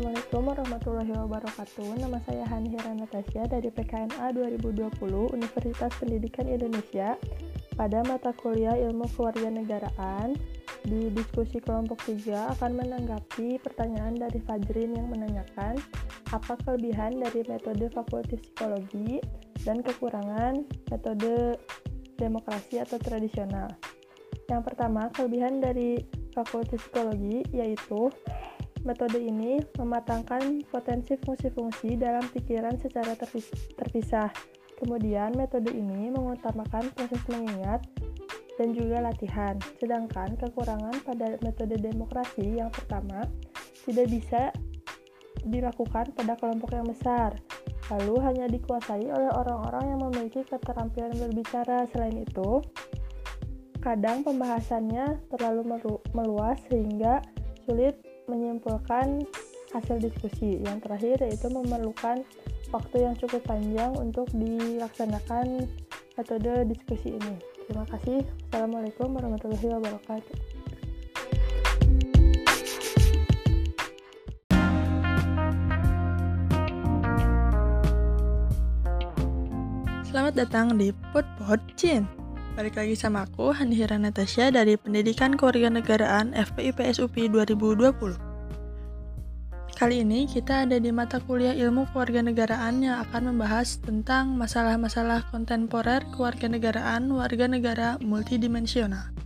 Assalamualaikum warahmatullahi wabarakatuh. Nama saya Hani Hira Natasha dari PKNA 2020 Universitas Pendidikan Indonesia pada mata kuliah Ilmu Kewarganegaraan. Di diskusi kelompok 3 akan menanggapi pertanyaan dari Fajrin yang menanyakan apa kelebihan dari metode fakultas psikologi dan kekurangan metode demokrasi atau tradisional. Yang pertama, kelebihan dari fakultas psikologi yaitu Metode ini mematangkan potensi fungsi-fungsi dalam pikiran secara terpisah. Kemudian, metode ini mengutamakan proses mengingat dan juga latihan. Sedangkan kekurangan pada metode demokrasi yang pertama tidak bisa dilakukan pada kelompok yang besar, lalu hanya dikuasai oleh orang-orang yang memiliki keterampilan berbicara. Selain itu, kadang pembahasannya terlalu meluas sehingga sulit menyimpulkan hasil diskusi. Yang terakhir yaitu memerlukan waktu yang cukup panjang untuk dilaksanakan metode diskusi ini. Terima kasih. Assalamualaikum warahmatullahi wabarakatuh. Selamat datang di Podpod Cin. Balik lagi sama aku, Handihira Natasha dari Pendidikan Kewarganegaraan FPI PSUP 2020. Kali ini kita ada di mata kuliah ilmu kewarganegaraan yang akan membahas tentang masalah-masalah kontemporer kewarganegaraan warga negara multidimensional.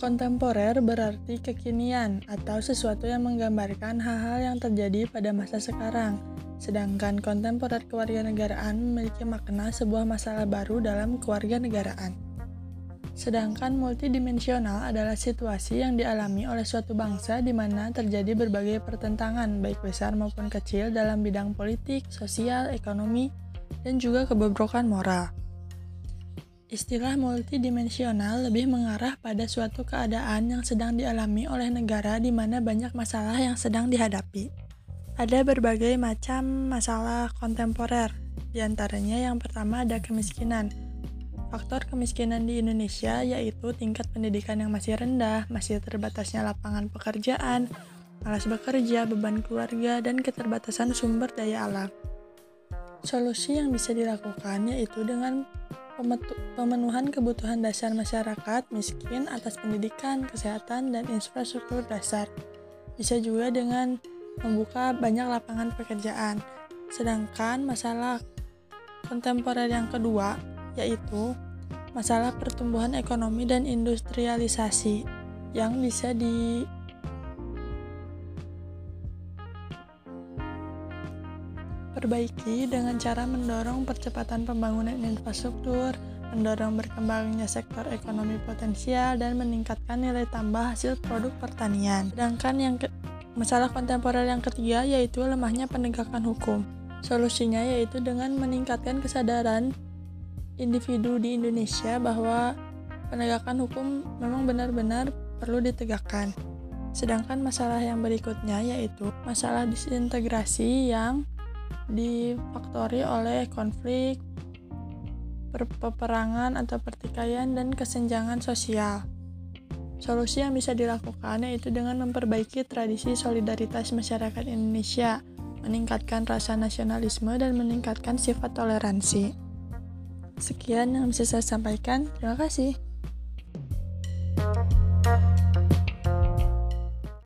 Kontemporer berarti kekinian atau sesuatu yang menggambarkan hal-hal yang terjadi pada masa sekarang, Sedangkan kontemporer kewarganegaraan memiliki makna sebuah masalah baru dalam kewarganegaraan. Sedangkan multidimensional adalah situasi yang dialami oleh suatu bangsa di mana terjadi berbagai pertentangan, baik besar maupun kecil, dalam bidang politik, sosial, ekonomi, dan juga kebobrokan moral. Istilah multidimensional lebih mengarah pada suatu keadaan yang sedang dialami oleh negara di mana banyak masalah yang sedang dihadapi. Ada berbagai macam masalah kontemporer, di antaranya yang pertama ada kemiskinan. Faktor kemiskinan di Indonesia yaitu tingkat pendidikan yang masih rendah, masih terbatasnya lapangan pekerjaan, malas bekerja, beban keluarga, dan keterbatasan sumber daya alam. Solusi yang bisa dilakukan yaitu dengan pemenuhan kebutuhan dasar masyarakat miskin atas pendidikan, kesehatan, dan infrastruktur dasar. Bisa juga dengan membuka banyak lapangan pekerjaan. Sedangkan masalah kontemporer yang kedua yaitu masalah pertumbuhan ekonomi dan industrialisasi yang bisa di perbaiki dengan cara mendorong percepatan pembangunan infrastruktur, mendorong berkembangnya sektor ekonomi potensial, dan meningkatkan nilai tambah hasil produk pertanian. Sedangkan yang ke Masalah kontemporer yang ketiga yaitu lemahnya penegakan hukum. Solusinya yaitu dengan meningkatkan kesadaran individu di Indonesia bahwa penegakan hukum memang benar-benar perlu ditegakkan. Sedangkan masalah yang berikutnya yaitu masalah disintegrasi yang difaktori oleh konflik, peperangan atau pertikaian dan kesenjangan sosial. Solusi yang bisa dilakukan yaitu dengan memperbaiki tradisi solidaritas masyarakat Indonesia, meningkatkan rasa nasionalisme, dan meningkatkan sifat toleransi. Sekian yang bisa saya sampaikan. Terima kasih.